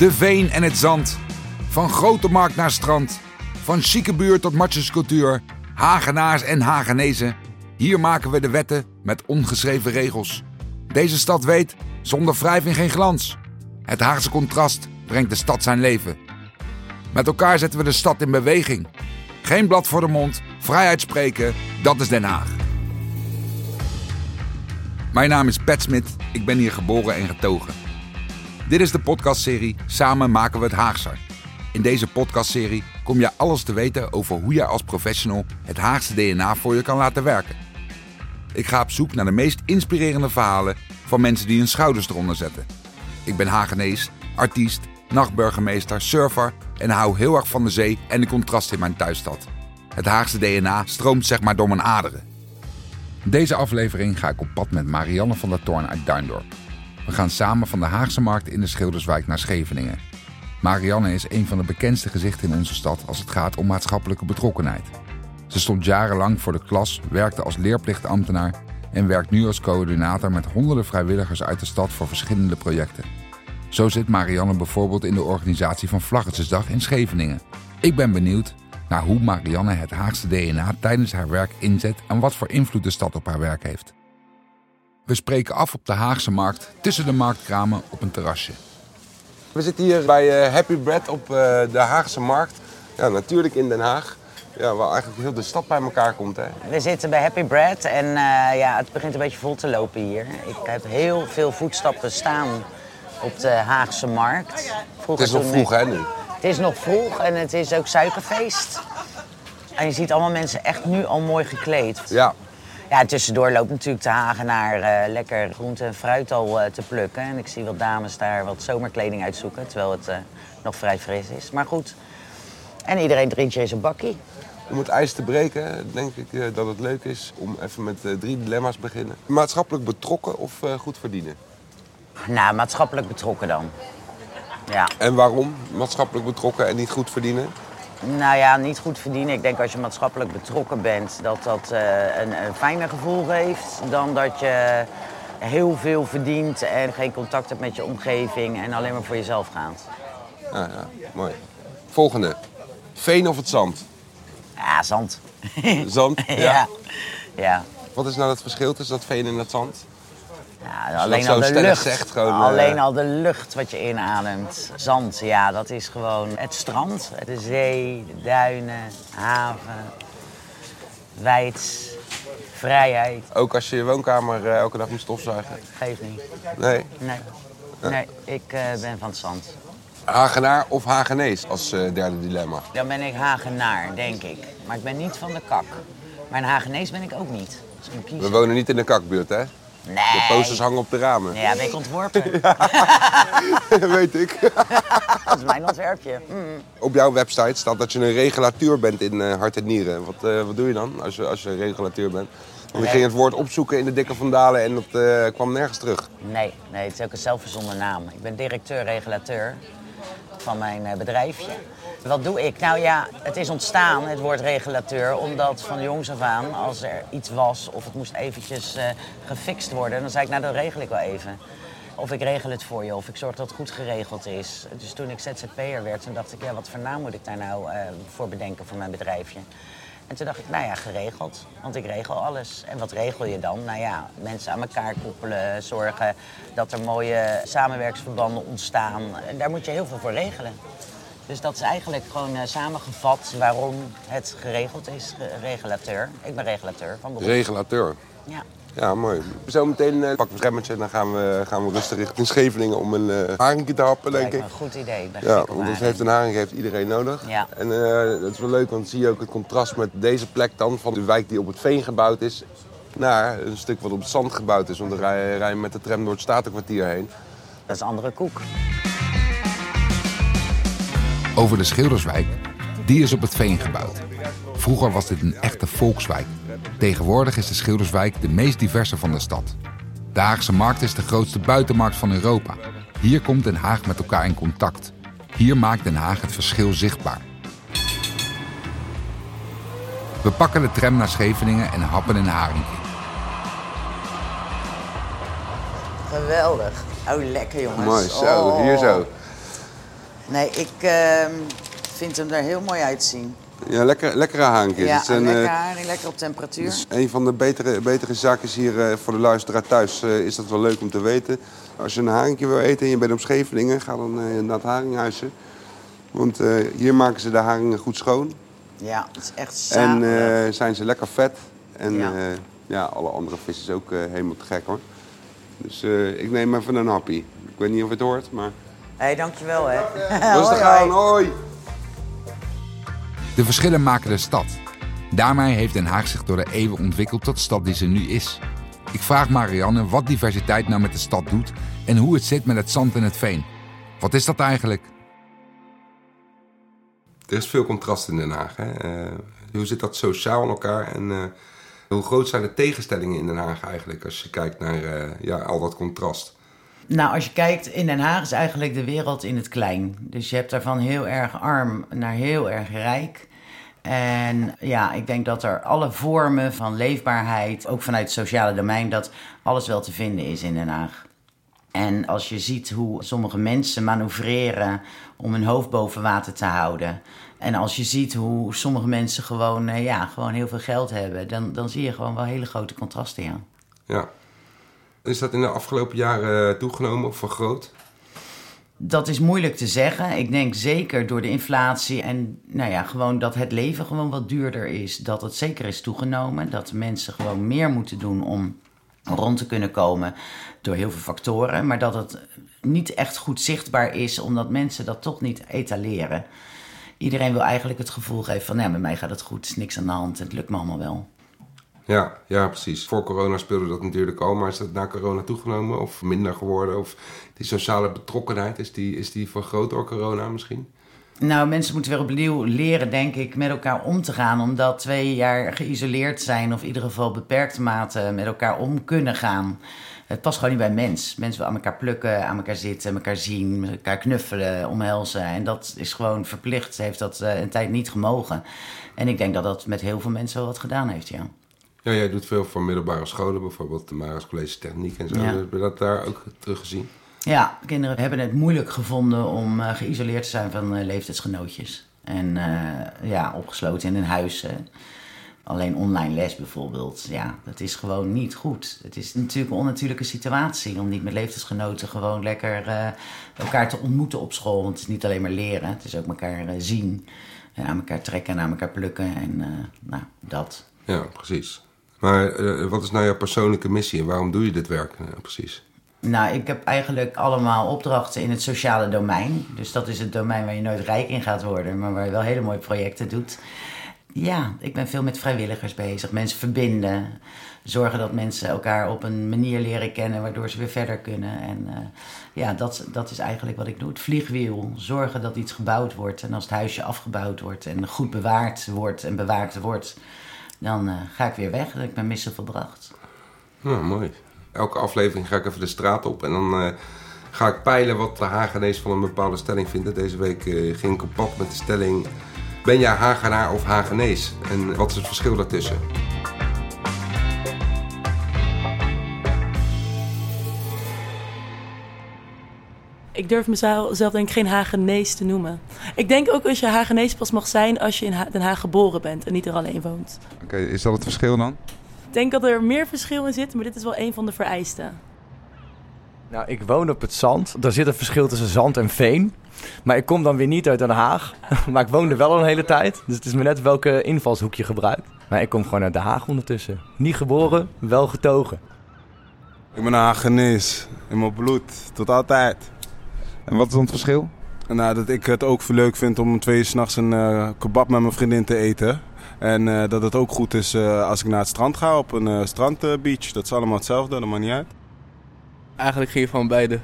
De veen en het zand. Van grote markt naar strand. Van chique buurt tot matjescultuur. Hagenaars en Hagenezen. Hier maken we de wetten met ongeschreven regels. Deze stad weet, zonder wrijving geen glans. Het Haagse contrast brengt de stad zijn leven. Met elkaar zetten we de stad in beweging. Geen blad voor de mond, vrijheid spreken, dat is Den Haag. Mijn naam is Pat Smit, ik ben hier geboren en getogen. Dit is de podcastserie Samen maken we het Haagser. In deze podcastserie kom je alles te weten over hoe je als professional het Haagse DNA voor je kan laten werken. Ik ga op zoek naar de meest inspirerende verhalen van mensen die hun schouders eronder zetten. Ik ben Hagenees, artiest, nachtburgemeester, surfer en hou heel erg van de zee en de contrast in mijn thuisstad. Het Haagse DNA stroomt zeg maar door mijn aderen. Deze aflevering ga ik op pad met Marianne van der Toorn uit Duindorp. We gaan samen van de Haagse Markt in de Schilderswijk naar Scheveningen. Marianne is een van de bekendste gezichten in onze stad als het gaat om maatschappelijke betrokkenheid. Ze stond jarenlang voor de klas, werkte als leerplichtambtenaar en werkt nu als coördinator met honderden vrijwilligers uit de stad voor verschillende projecten. Zo zit Marianne bijvoorbeeld in de organisatie van Vlaggetjesdag in Scheveningen. Ik ben benieuwd naar hoe Marianne het Haagse DNA tijdens haar werk inzet en wat voor invloed de stad op haar werk heeft. We spreken af op de Haagse markt tussen de marktkramen op een terrasje. We zitten hier bij eh, Happy Bread op eh, de Haagse Markt. Ja, natuurlijk in Den Haag. Ja, waar eigenlijk heel de stad bij elkaar komt. Hè. We zitten bij Happy Bread en eh, ja, het begint een beetje vol te lopen hier. Ik heb heel veel voetstappen staan op de Haagse markt. Vroeger Het is nog vroeg hè nu. Het is nog vroeg en het is ook suikerfeest. En je ziet allemaal mensen echt nu al mooi gekleed. Ja, Ja, tussendoor loopt natuurlijk de Hagenaar eh lekker groente en fruit al eh, te plukken. En ik zie wat dames daar wat zomerkleding uitzoeken, terwijl het eh, nog vrij fris is. Maar goed, en iedereen drinkt je zijn bakkie. om het ijs te breken denk ik dat het leuk is om even met drie dilemma's te beginnen. Maatschappelijk betrokken of goed verdienen? Nou, maatschappelijk betrokken dan. Ja, En waarom maatschappelijk betrokken en niet goed verdienen? Nou ja, niet goed verdienen. Ik denk als je maatschappelijk betrokken bent, dat dat eh, een, een fijner gevoel geeft dan dat je heel veel verdient en geen contact hebt met je omgeving en alleen maar voor jezelf gaat. Ja, ja, mooi. Volgende. Veen of het zand? Ja, zand. Zand? ja. ja. Wat is nou het verschil tussen dat veen en dat zand? Ja, alleen al de lucht. zegt, gewoon, eh, alleen al de lucht wat je inademt. Zand, ja, dat is gewoon het strand, de zee, de duinen, haven, wijd, vrijheid. Ook als je je woonkamer eh, elke dag moet stofzuigen? Geeft niet. Nee. Nee. Nee, ik eh, ben van het zand. Hagenaar of Hagenees als derde dilemma? Dan ben ik Hagenaar, denk ik. Maar ik ben niet van de kak. Maar een Hagenees ben ik ook niet. Als ik moet We wonen niet in de kakbuurt, hè? Nee. De posters hangen op de ramen. Ja, ben ik ontworpen. Weet ik. Dat is mijn ontwerpje. Mm. Op jouw website staat dat je een regulateur bent in eh, hart en nieren. Wat, eh, wat doe je dan als je, als je regulateur bent? Want ik ging het woord opzoeken in de dikke vandalen en dat eh, kwam nergens terug. Nee, nee, het is ook een zelfverzonnen naam. Ik ben directeur-regulateur van mijn bedrijfje. Wat doe ik? Nou ja, het is ontstaan, het woord regulateur, omdat van jongs af aan, als er iets was of het moest eventjes eh, gefixt worden, dan zei ik, nou dat regel ik wel even. Of ik regel het voor je, of ik zorg dat het goed geregeld is. Dus toen ik ZZP'er werd, toen dacht ik, ja, wat voor naam moet ik daar nou eh, voor bedenken voor mijn bedrijfje? En toen dacht ik, nou ja, geregeld. Want ik regel alles. En wat regel je dan? Nou ja, mensen aan elkaar koppelen, zorgen dat er mooie samenwerksverbanden ontstaan. En daar moet je heel veel voor regelen. Dus dat is eigenlijk gewoon eh, samengevat waarom het geregeld is, regulateur. Ik ben regulateur van beroep. Regulateur. ja. Ja, mooi. Zometeen uh, pakken we een en dan gaan we, gaan we rustig richting Scheveningen om een eh haringje te happen, denk Lijkt me ik. een goed idee. Ik ben Ja, want dat heeft een haring heeft iedereen nodig. Ja. En eh, dat is wel leuk, want dan zie je ook het contrast met deze plek dan van de wijk die op het veen gebouwd is, naar een stuk wat op het zand gebouwd is. Want dan rij je, met de tram door het Statenkwartier heen. Dat is andere koek. Over de Schilderswijk, die is op het veen gebouwd. Vroeger was dit een echte volkswijk. Tegenwoordig is de Schilderswijk de meest diverse van de stad. De Haagse Markt is de grootste buitenmarkt van Europa. Hier komt Den Haag met elkaar in contact. Hier maakt Den Haag het verschil zichtbaar. We pakken de tram naar Scheveningen en happen een haringje. Geweldig. Oh, lekker jongens. Mooi, zo, Oh. hier zo. Nee, ik ehm, vind hem er heel mooi uitzien. Ja, lekker, lekkere haringjes. Ja, lekker eh, haring, lekker op temperatuur. Dus een van de betere, betere zaken hier eh, voor de luisteraar thuis eh, is dat wel leuk om te weten. Als je een haringje wil eten en je bent op Scheveningen, ga dan naar het haringhuisje. Want hier maken ze de haringen goed schoon. Ja, het is echt En zalig. eh, zijn ze lekker vet. En Ja. ja, ja alle andere vis is ook helemaal te gek hoor. Dus ik neem even een happy. Ik weet niet of je het hoort, maar... Hé, hey, dankjewel hè. Rustig Hoi, aan, hoi. hoi! De verschillen maken de stad. Daarmee heeft Den Haag zich door de eeuwen ontwikkeld tot de stad die ze nu is. Ik vraag Marianne wat diversiteit nou met de stad doet en hoe het zit met het zand en het veen. Wat is dat eigenlijk? Er is veel contrast in Den Haag. Hè? Eh, hoe zit dat sociaal in elkaar? En eh, hoe groot zijn de tegenstellingen in Den Haag eigenlijk... als je kijkt naar eh, ja, al dat contrast? Nou, als je kijkt, in Den Haag is eigenlijk de wereld in het klein. Dus je hebt daarvan heel erg arm naar heel erg rijk. En ja, ik denk dat er alle vormen van leefbaarheid, ook vanuit het sociale domein, dat alles wel te vinden is in Den Haag. En als je ziet hoe sommige mensen manoeuvreren om hun hoofd boven water te houden. En als je ziet hoe sommige mensen gewoon, eh, ja, gewoon heel veel geld hebben, dan, dan zie je gewoon wel hele grote contrasten. Ja. Ja. Is dat in de afgelopen jaren toegenomen of vergroot? Dat is moeilijk te zeggen. Ik denk zeker door de inflatie en nou ja, gewoon dat het leven gewoon wat duurder is. Dat het zeker is toegenomen. Dat mensen gewoon meer moeten doen om rond te kunnen komen door heel veel factoren. Maar dat het niet echt goed zichtbaar is omdat mensen dat toch niet etaleren. Iedereen wil eigenlijk het gevoel geven van, nou, met mij gaat het goed, is niks aan de hand, het lukt me allemaal wel. Ja, ja, precies. Voor corona speelde dat natuurlijk al, maar is dat na corona toegenomen of minder geworden? Of die sociale betrokkenheid, is die, is die vergroot door corona misschien? Nou, mensen moeten weer opnieuw leren, denk ik, met elkaar om te gaan. Omdat twee jaar geïsoleerd zijn, of in ieder geval beperkte mate met elkaar om kunnen gaan. Het past gewoon niet bij mens. Mensen willen aan elkaar plukken, aan elkaar zitten, elkaar zien, elkaar knuffelen, omhelzen. En dat is gewoon verplicht, heeft dat eh, een tijd niet gemogen. En ik denk dat dat met heel veel mensen wel wat gedaan heeft, ja. Ja, jij doet veel voor middelbare scholen, bijvoorbeeld de Maris College Techniek en zo. Ja. Heb je dat daar ook teruggezien? Ja, kinderen hebben het moeilijk gevonden om eh, geïsoleerd te zijn van eh, leeftijdsgenootjes. En eh, ja, opgesloten in een huis. Alleen online les bijvoorbeeld. Ja, dat is gewoon niet goed. Het is natuurlijk een onnatuurlijke situatie om niet met leeftijdsgenoten gewoon lekker elkaar te ontmoeten op school. Want het is niet alleen maar leren, het is ook elkaar zien. En aan elkaar trekken en aan elkaar plukken. En nou, dat. Ja, precies. Maar eh, wat is nou jouw persoonlijke missie en waarom doe je dit werk eh, precies? Nou, ik heb eigenlijk allemaal opdrachten in het sociale domein. Dus dat is het domein waar je nooit rijk in gaat worden, maar waar je wel hele mooie projecten doet. Ja, ik ben veel met vrijwilligers bezig. Mensen verbinden. Zorgen dat mensen elkaar op een manier leren kennen waardoor ze weer verder kunnen. En eh, ja, dat, dat is eigenlijk wat ik doe. Het vliegwiel. Zorgen dat iets gebouwd wordt. En als het huisje afgebouwd wordt en goed bewaard wordt en bewaakt wordt, dan eh, ga ik weer weg. Heb ik mijn missie volbracht. Nou, mooi. Elke aflevering ga ik even de straat op en dan eh, ga ik peilen wat de Hagenees van een bepaalde stelling vinden. Deze week eh, ging ik op pad met de stelling: Ben jij Hagenaar of Hagenees? En wat is het verschil daartussen? Ik durf mezelf denk ik geen Hagenees te noemen. Ik denk ook als je Hagenees pas mag zijn als je in Ha- Den Haag geboren bent en niet er alleen woont. Oké, is dat het verschil dan? Ik denk dat er meer verschil in zit, maar dit is wel een van de vereisten. Nou, ik woon op het zand. Er zit een verschil tussen zand en veen. Maar ik kom dan weer niet uit Den Haag. Maar ik woon er wel een hele tijd. Dus het is me net welke invalshoek je gebruikt. Maar ik kom gewoon uit Den Haag ondertussen. Niet geboren, wel getogen. Ik ben een Hagenees. In mijn bloed. Tot altijd. En wat is dan het verschil? En nou, dat ik het ook leuk vind om om twee uur s'nachts een eh, kebab met mijn vriendin te eten. En eh, dat het ook goed is eh, als ik naar het strand ga op een eh, strandbeach. dat is allemaal hetzelfde, dat maakt niet uit. Eigenlijk geen van beide.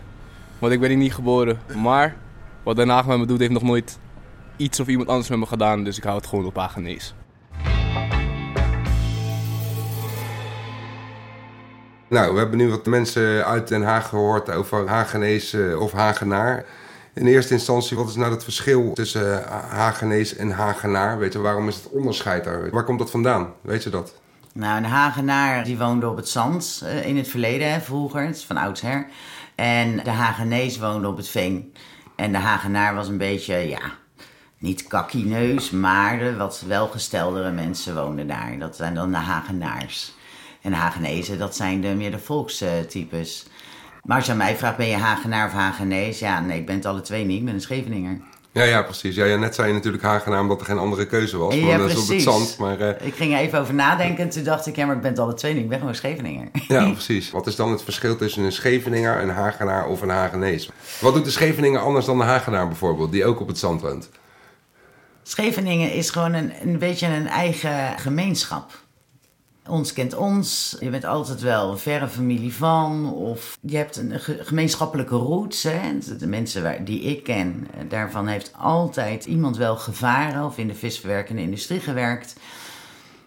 Want ik ben hier niet geboren. Maar wat Den Haag met me doet, heeft nog nooit iets of iemand anders met me gedaan. Dus ik hou het gewoon op Hagenees. Nou, we hebben nu wat mensen uit Den Haag gehoord over Hagenees eh, of Hagenaar. In eerste instantie, wat is nou het verschil tussen eh, Hagenees en Hagenaar? Weet waarom is het onderscheid daar? Waar komt dat vandaan? Weet je dat? Nou, een Hagenaar die woonde op het zand eh, in het verleden, vroeger, het is van oudsher. En de Hagenees woonde op het veen. En de Hagenaar was een beetje, ja, niet kakkineus, maar de wat welgesteldere mensen woonden daar. Dat zijn dan de Hagenaars. En Hagenezen, dat zijn de, meer de volkstypes. Maar als je aan mij vraagt, ben je Hagenaar of Hagenees? Ja, nee, ik ben het alle twee niet. Ik ben een Scheveninger. Ja, ja, precies. Ja, ja, net zei je natuurlijk Hagenaar omdat er geen andere keuze was. Ja, dat is op het precies. zand. Maar eh, Ik ging er even over nadenken en toen dacht ik, ja, maar ik ben het alle twee niet. Ik ben gewoon Scheveninger. ja, precies. Wat is dan het verschil tussen een Scheveninger, een Hagenaar of een Hagenees? Wat doet de Scheveninger anders dan de Hagenaar bijvoorbeeld, die ook op het zand woont? Scheveningen is gewoon een, een beetje een eigen gemeenschap. Ons kent ons. Je bent altijd wel een verre familie van. Of je hebt een ge- gemeenschappelijke roots. Hè. De mensen waar, die ik ken, eh, daarvan heeft altijd iemand wel gevaren of in de visverwerkende industrie gewerkt.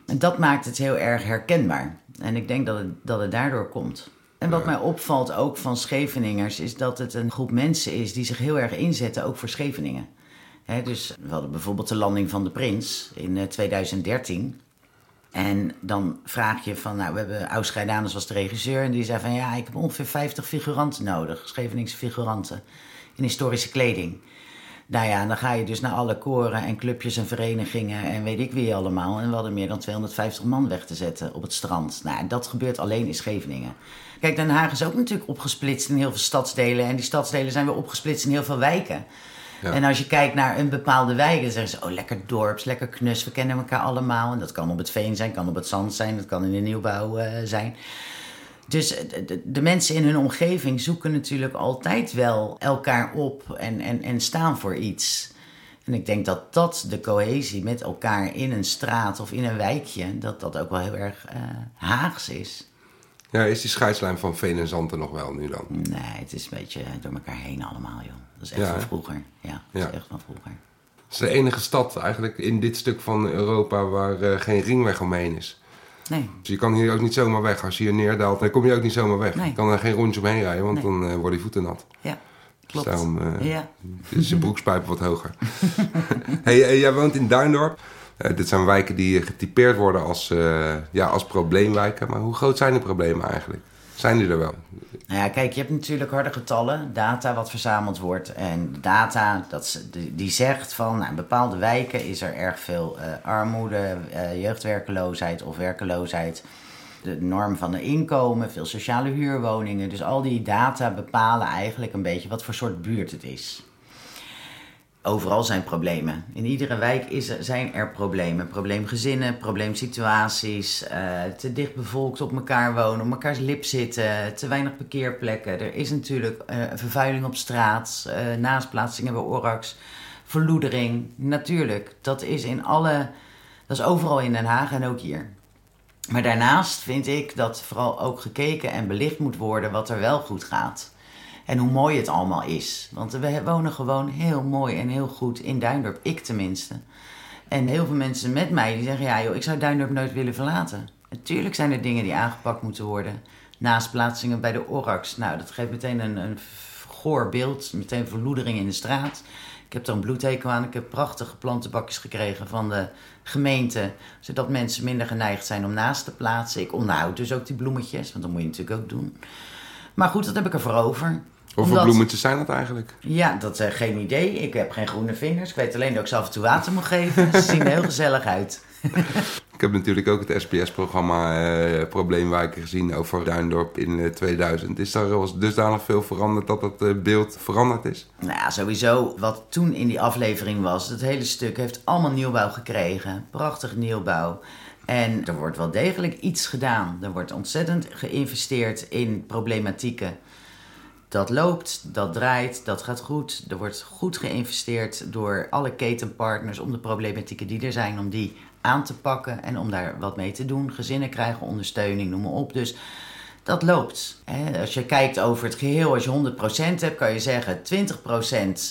En dat maakt het heel erg herkenbaar. En ik denk dat het, dat het daardoor komt. En wat mij opvalt ook van Scheveningers is dat het een groep mensen is die zich heel erg inzetten, ook voor Scheveningen. Dus we hadden bijvoorbeeld de landing van de Prins in eh, 2013. En dan vraag je van, nou, we hebben Aus Grijdanus was de regisseur en die zei van, ja, ik heb ongeveer 50 figuranten nodig, Scheveningse figuranten, in historische kleding. Nou ja, dan ga je dus naar alle koren en clubjes en verenigingen en weet ik wie allemaal. En we hadden meer dan 250 man weg te zetten op het strand. Nou, dat gebeurt alleen in Scheveningen. Kijk, Den Haag is ook natuurlijk opgesplitst in heel veel stadsdelen. En die stadsdelen zijn weer opgesplitst in heel veel wijken. En als je kijkt naar een bepaalde wijk, dan zeggen ze: Oh, lekker dorps, lekker knus, we kennen elkaar allemaal. En dat kan op het veen zijn, kan op het zand zijn, dat kan in de nieuwbouw eh, zijn. Dus eh, de mensen in hun omgeving zoeken natuurlijk altijd wel elkaar op en, en, en staan voor iets. En ik denk dat dat de cohesie met elkaar in een straat of in een wijkje, dat dat ook wel heel erg eh, Haags is. Ja, is die scheidslijn van Veen en Zand er nog wel nu dan? Nee, het is een beetje door elkaar heen allemaal, joh. Dat is echt Ja, van vroeger. Ja, dat Ja. is echt van vroeger. Het is de enige stad eigenlijk in dit stuk van Europa waar eh, geen ringweg omheen is. Nee, Dus je kan hier ook niet zomaar weg. Als je hier neerdaalt, dan kom je ook niet zomaar weg. Nee. Je kan er geen rondje omheen rijden, want Nee. dan eh, worden je voeten nat. ja, klopt. Dus daarom eh, Ja. is je broekspijp wat hoger. hey, jij woont in Duindorp. Eh, dit zijn wijken die getypeerd worden als, eh, ja, als probleemwijken. Maar hoe groot zijn de problemen eigenlijk? Zijn die er wel? Nou ja, kijk, je hebt natuurlijk harde getallen, data wat verzameld wordt. En data, dat, die, zegt van nou, in bepaalde wijken is er erg veel eh, armoede, eh, jeugdwerkeloosheid of werkeloosheid. De norm van de inkomen, veel sociale huurwoningen. Dus al die data bepalen eigenlijk een beetje wat voor soort buurt het is. Overal zijn problemen. In iedere wijk is er, zijn er problemen. Probleemgezinnen, probleemsituaties, eh, te dicht bevolkt op elkaar wonen, op elkaars lip zitten, te weinig parkeerplekken. Er is natuurlijk eh, vervuiling op straat, eh naastplaatsingen bij Orax, verloedering. Natuurlijk, dat is in alle, dat is overal in Den Haag en ook hier. Maar daarnaast vind ik dat vooral ook gekeken en belicht moet worden wat er wel goed gaat. En hoe mooi het allemaal is. Want we wonen gewoon heel mooi en heel goed in Duindorp. Ik tenminste. En heel veel mensen met mij die zeggen... ja joh, ik zou Duindorp nooit willen verlaten. Natuurlijk zijn er dingen die aangepakt moeten worden. Naastplaatsingen bij de Orax. Nou, dat geeft meteen een, een goor beeld. Meteen verloedering in de straat. Ik heb er een bloedhekel aan. Ik heb prachtige plantenbakjes gekregen van de gemeente. Zodat mensen minder geneigd zijn om naast te plaatsen. Ik onderhoud dus ook die bloemetjes. Want dat moet je natuurlijk ook doen. Maar goed, dat heb ik ervoor over. Hoeveel Omdat- bloemetjes zijn dat eigenlijk? Ja, dat is geen idee. Ik heb geen groene vingers. Ik weet alleen dat ik ze af en toe water moet geven. Ze zien er heel gezellig uit. Ik heb natuurlijk ook het SBS-programma eh, Probleemwijken gezien over Duindorp in eh, 2000. Is daar wel dusdanig veel veranderd dat het eh, beeld veranderd is? Nou ja, sowieso wat toen in die aflevering was. Het hele stuk heeft allemaal nieuwbouw gekregen. Prachtig nieuwbouw. En er wordt wel degelijk iets gedaan. Er wordt ontzettend geïnvesteerd in problematieken. Dat loopt, dat draait, dat gaat goed. Er wordt goed geïnvesteerd door alle ketenpartners om de problematieken die er zijn, om die aan te pakken en om daar wat mee te doen. Gezinnen krijgen ondersteuning, noem maar op. Dus dat loopt. Als je kijkt over het geheel, als je 100% hebt, kan je zeggen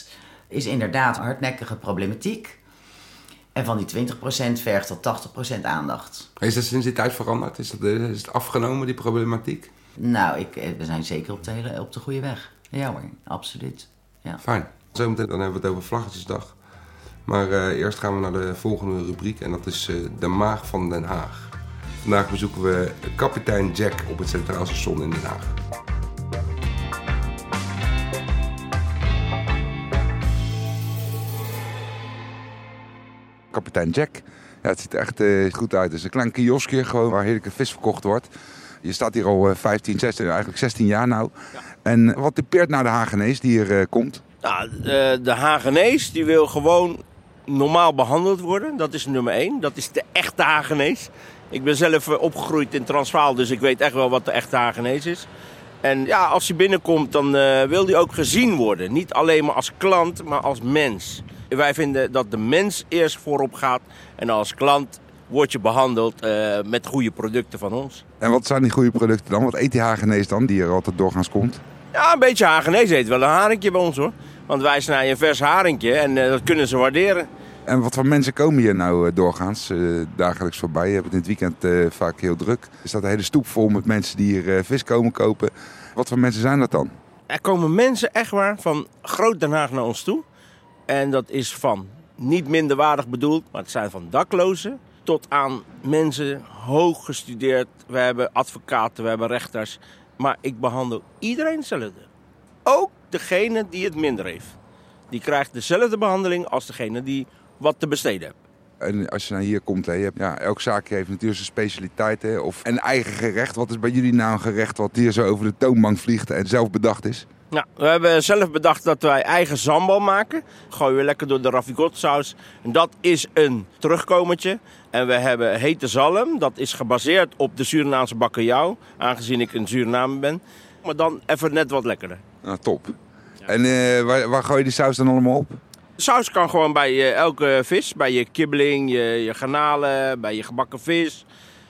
20% is inderdaad hardnekkige problematiek. En van die 20% vergt dat 80% aandacht. Is dat sinds die tijd veranderd? Is, dat, is het afgenomen, die problematiek? Nou, ik, eh, we zijn zeker op de, op de goede weg. Ja hoor, absoluut. Ja. Fijn. Zometeen dan hebben we het over Vlaggetjesdag. Maar eh, eerst gaan we naar de volgende rubriek en dat is eh, de maag van Den Haag. Vandaag bezoeken we kapitein Jack op het Centraal Station in Den Haag. Kapitein Jack. Ja, het ziet er echt goed uit. Het is een klein kioskje gewoon waar heerlijke vis verkocht wordt. Je staat hier al eh, 15, 16, eigenlijk 16 jaar nou. En wat typeert nou de Hagenees die hier eh, komt? Nou, de, de Hagenees die wil gewoon normaal behandeld worden. Dat is nummer één. Dat is de echte Hagenees. Ik ben zelf eh, opgegroeid in Transvaal, dus ik weet echt wel wat de echte Hagenees is. En ja, als hij binnenkomt, dan eh, wil hij ook gezien worden. Niet alleen maar als klant, maar als mens. Wij vinden dat de mens eerst voorop gaat. En als klant word je behandeld eh, met goede producten van ons. En wat zijn die goede producten dan? Wat eet die Hagenees dan, die er altijd doorgaans komt? Ja, een beetje Hagenees eet wel een haringje bij ons hoor. Want wij snijden een vers haringje en eh, dat kunnen ze waarderen. En wat voor mensen komen hier nou eh, doorgaans dagelijks voorbij? Je hebt het in het weekend vaak heel druk. Er staat een hele stoep vol met mensen die hier vis komen kopen. Wat voor mensen zijn dat dan? Er komen mensen echt waar van Groot Den Haag naar ons toe. En dat is van niet minderwaardig bedoeld, maar het zijn van daklozen tot aan mensen hoog gestudeerd. We hebben advocaten, we hebben rechters. Maar ik behandel iedereen hetzelfde. Ook degene die het minder heeft. Die krijgt dezelfde behandeling als degene die wat te besteden heeft. En als je nou hier komt, hè, je hebt, ja, elk zaakje heeft natuurlijk zijn specialiteit hè, of een eigen gerecht. Wat is bij jullie nou een gerecht wat hier zo over de toonbank vliegt en zelf bedacht is? Nou, we hebben zelf bedacht dat wij eigen sambal maken. Gooien we lekker door de ravigot-saus. En dat is een terugkomertje. En we hebben hete zalm. Dat is gebaseerd op de Surinaamse bakkerjauw. Aangezien ik een Surinamer ben. Maar dan even net wat lekkerder. Nou, top. En eh, waar, waar gooi je die saus dan allemaal op? Saus kan gewoon bij eh, elke vis. Bij je kibbeling, je, je garnalen, bij je gebakken vis.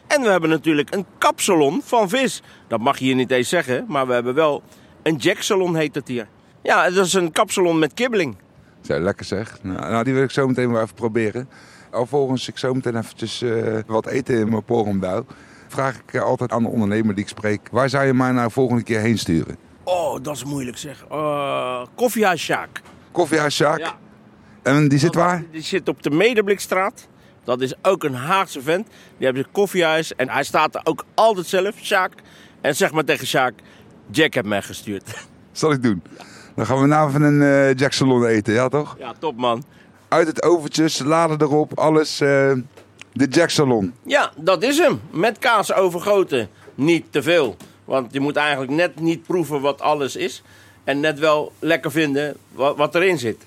En we hebben natuurlijk een kapsalon van vis. Dat mag je hier niet eens zeggen. Maar we hebben wel een jacksalon heet het hier. Ja, dat is een kapsalon met kibbeling. Zo, lekker zeg. Nou, nou, die wil ik zo meteen wel even proberen. Alvorens ik zo meteen eventjes eh, wat eten in mijn porumbuil... vraag ik eh, altijd aan de ondernemer die ik spreek... waar zou je mij nou volgende keer heen sturen? Oh, dat is moeilijk zeg. Uh, Koffiehuis Sjaak. Koffiehuis Sjaak? Ja. En die zit waar? Die zit op de Medeblikstraat. Dat is ook een Haagse vent. Die hebben een koffiehuis. En hij staat er ook altijd zelf, Sjaak. En zeg maar tegen Sjaak, Jack heeft mij gestuurd. Zal ik doen. Dan gaan we even een eh Jack Salon eten, ja toch? Ja, top man. Uit het oventje, salade erop, alles. eh, de Jack Salon. Ja, dat is hem. Met kaas overgoten. Niet te veel. Want je moet eigenlijk net niet proeven wat alles is. En net wel lekker vinden wat, wat erin zit.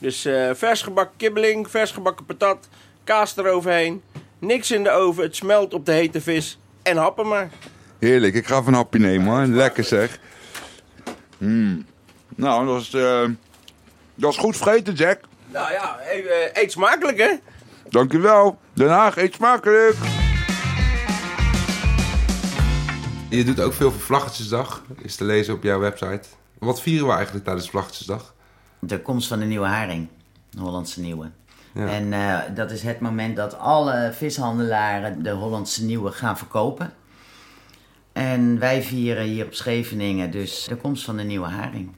Dus eh vers gebakken kibbeling, vers gebakken patat, kaas eroverheen. Niks in de oven, het smelt op de hete vis. En happen maar. Heerlijk, ik ga even een hapje nemen hoor. Lekker zeg. Mm. Nou, dat is, eh, dat is goed vreten, Jack. Nou ja, eet, eh, eet smakelijk hè. Dankjewel. Den Haag, eet smakelijk. Je doet ook veel voor Vlaggetjesdag, is te lezen op jouw website. Wat vieren we eigenlijk tijdens Vlaggetjesdag? De komst van de nieuwe haring, de Hollandse nieuwe. Ja. En eh, dat is het moment dat alle vishandelaren de Hollandse nieuwe gaan verkopen. En wij vieren hier op Scheveningen dus de komst van de nieuwe haring.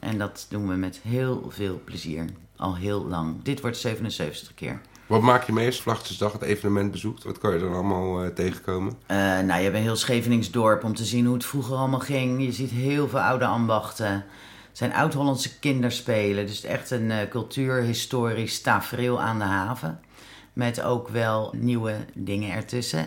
En dat doen we met heel veel plezier. Al heel lang. Dit wordt 77 keer. Wat maak je mee als Vlaggetjesdag het evenement bezoekt? Wat kan je er allemaal eh, tegenkomen? Eh, nou, je hebt een heel Scheveningsdorp om te zien hoe het vroeger allemaal ging. Je ziet heel veel oude ambachten. Zijn oud-Hollandse kinderspelen. Dus echt een eh, cultuurhistorisch tafereel aan de haven. Met ook wel nieuwe dingen ertussen.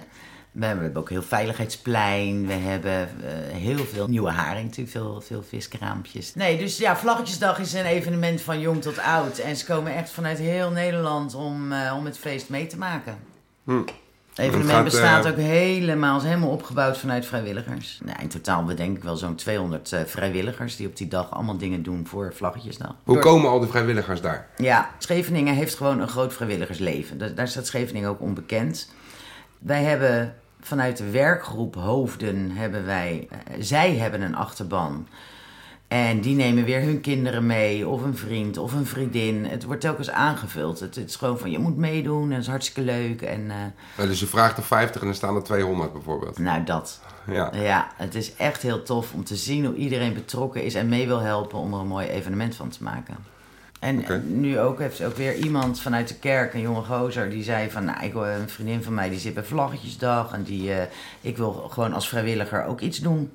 We hebben, ook heel veiligheidsplein. We hebben eh, heel veel nieuwe haring, natuurlijk veel, veel viskraampjes. Nee, dus ja, Vlaggetjesdag is een evenement van jong tot oud. En ze komen echt vanuit heel Nederland om, eh, om het feest mee te maken. Het evenement gaat, bestaat eh, ook helemaal, is helemaal opgebouwd vanuit vrijwilligers. Nou, in totaal bedenk ik wel zo'n 200 eh, vrijwilligers die op die dag allemaal dingen doen voor Vlaggetjesdag. Hoe komen al die vrijwilligers daar? Ja, Scheveningen heeft gewoon een groot vrijwilligersleven. Daar, daar staat Scheveningen ook onbekend. Wij hebben vanuit de werkgroep Hoofden hebben wij, eh, zij hebben een achterban. En die nemen weer hun kinderen mee, of een vriend, of een vriendin. Het wordt telkens aangevuld. Het, het is gewoon van, je moet meedoen en het is hartstikke leuk. En eh, dus je vraagt er 50 en dan staan er 200 bijvoorbeeld. nou, dat. Ja. Ja, het is echt heel tof om te zien hoe iedereen betrokken is en mee wil helpen om er een mooi evenement van te maken. En nu ook heeft ook weer iemand vanuit de kerk, een jonge gozer, die zei van, nou, ik een vriendin van mij die zit bij Vlaggetjesdag en die, eh, ik wil gewoon als vrijwilliger ook iets doen.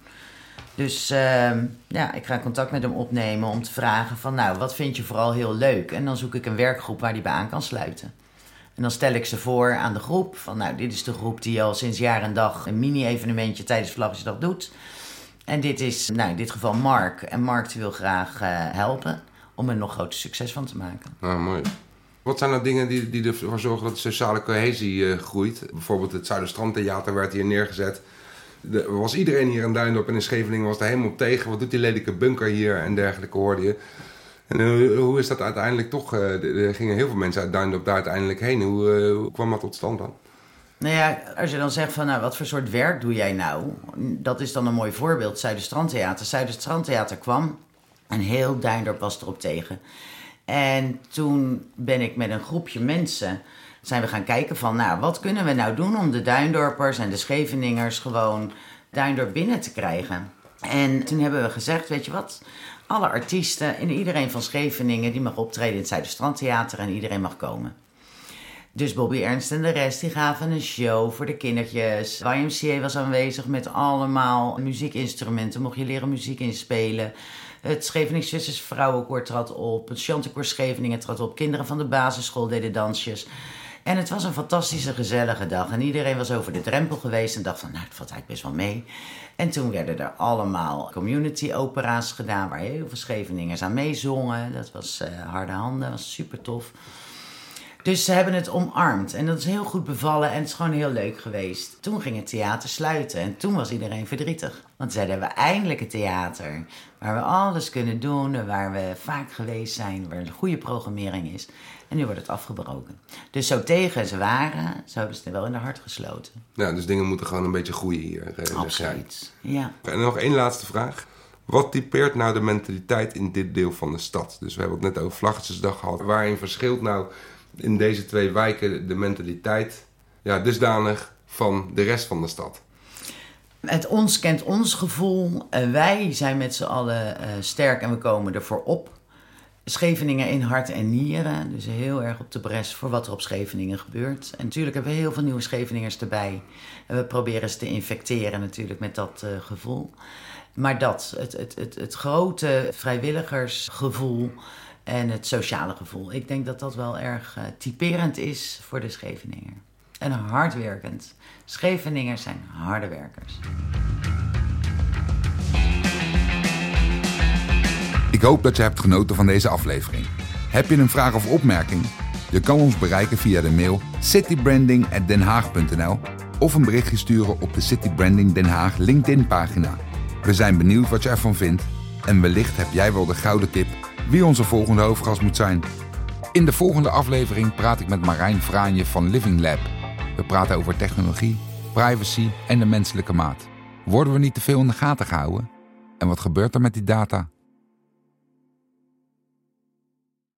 Dus ehm, ja, ik ga contact met hem opnemen om te vragen van, nou, wat vind je vooral heel leuk? En dan zoek ik een werkgroep waar die bij aan kan sluiten. En dan stel ik ze voor aan de groep. Van nou, dit is de groep die al sinds jaar en dag een mini-evenementje tijdens Vlagjesdag doet. En dit is, nou in dit geval Mark. En Mark wil graag eh, helpen om er nog groter succes van te maken. Nou, mooi. Wat zijn nou dingen die, die ervoor zorgen dat de sociale cohesie eh, groeit? Bijvoorbeeld het Zuiderstrandtheater werd hier neergezet. Was iedereen hier in Duindorp en in Scheveningen was er helemaal tegen. Wat doet die lelijke bunker hier en dergelijke hoorde je. En hoe, hoe is dat uiteindelijk toch? eh, er gingen heel veel mensen uit Duindorp daar uiteindelijk heen. Hoe, eh, hoe kwam dat tot stand dan? Nou ja, als je dan zegt van nou, wat voor soort werk doe jij nou? Dat is dan een mooi voorbeeld, Zuiderstrandtheater. Zuiderstrandtheater kwam en heel Duindorp was erop tegen. En toen ben ik met een groepje mensen zijn we gaan kijken van nou, wat kunnen we nou doen om de Duindorpers en de Scheveningers gewoon Duindorp binnen te krijgen. En toen hebben we gezegd, weet je wat, alle artiesten en iedereen van Scheveningen die mag optreden in het Zuiderstrandtheater en iedereen mag komen. Dus Bobby Ernst en de rest die gaven een show voor de kindertjes. YMCA was aanwezig met allemaal muziekinstrumenten. Mocht je leren muziek inspelen. Het Scheveningse Zusters Vrouwenkoor trad op. Het Chantekoor Scheveningen trad op. Kinderen van de basisschool deden dansjes. En het was een fantastische, gezellige dag. En iedereen was over de drempel geweest en dacht van, nou, het valt eigenlijk best wel mee. En toen werden er allemaal community-opera's gedaan... waar heel veel Scheveningers aan meezongen. Dat was eh, harde handen, dat was super tof. Dus ze hebben het omarmd en dat is heel goed bevallen en het is gewoon heel leuk geweest. Toen ging het theater sluiten en toen was iedereen verdrietig. Want zeiden we eindelijk een theater waar we alles kunnen doen, waar we vaak geweest zijn, waar een goede programmering is. En nu wordt het afgebroken. Dus zo tegen ze waren, zo hebben ze het wel in de hart gesloten. Ja, dus dingen moeten gewoon een beetje groeien hier. eh, zeg jij. Absoluut. Ja. En nog één laatste vraag. Wat typeert nou de mentaliteit in dit deel van de stad? Dus we hebben het net over Vlaggetjesdag gehad. Waarin verschilt nou in deze twee wijken de mentaliteit ja, dusdanig van de rest van de stad? Het ons kent ons gevoel. En wij zijn met z'n allen eh, sterk en we komen ervoor op. Scheveningen in hart en nieren. Dus heel erg op de bres voor wat er op Scheveningen gebeurt. En natuurlijk hebben we heel veel nieuwe Scheveningers erbij. En we proberen ze te infecteren natuurlijk met dat eh, gevoel. Maar dat, het, het, het, het grote vrijwilligersgevoel en het sociale gevoel. Ik denk dat dat wel erg eh, typerend is voor de Scheveninger. En hardwerkend. Scheveningers zijn harde werkers. Ik hoop dat je hebt genoten van deze aflevering. Heb je een vraag of opmerking? Je kan ons bereiken via de mail citybranding@denhaag.nl of een berichtje sturen op de City Branding Den Haag LinkedIn pagina. We zijn benieuwd wat je ervan vindt en wellicht heb jij wel de gouden tip wie onze volgende hoofdgast moet zijn. In de volgende aflevering praat ik met Marijn Vraanje van Living Lab. We praten over technologie, privacy en de menselijke maat. Worden we niet te veel in de gaten gehouden? En wat gebeurt er met die data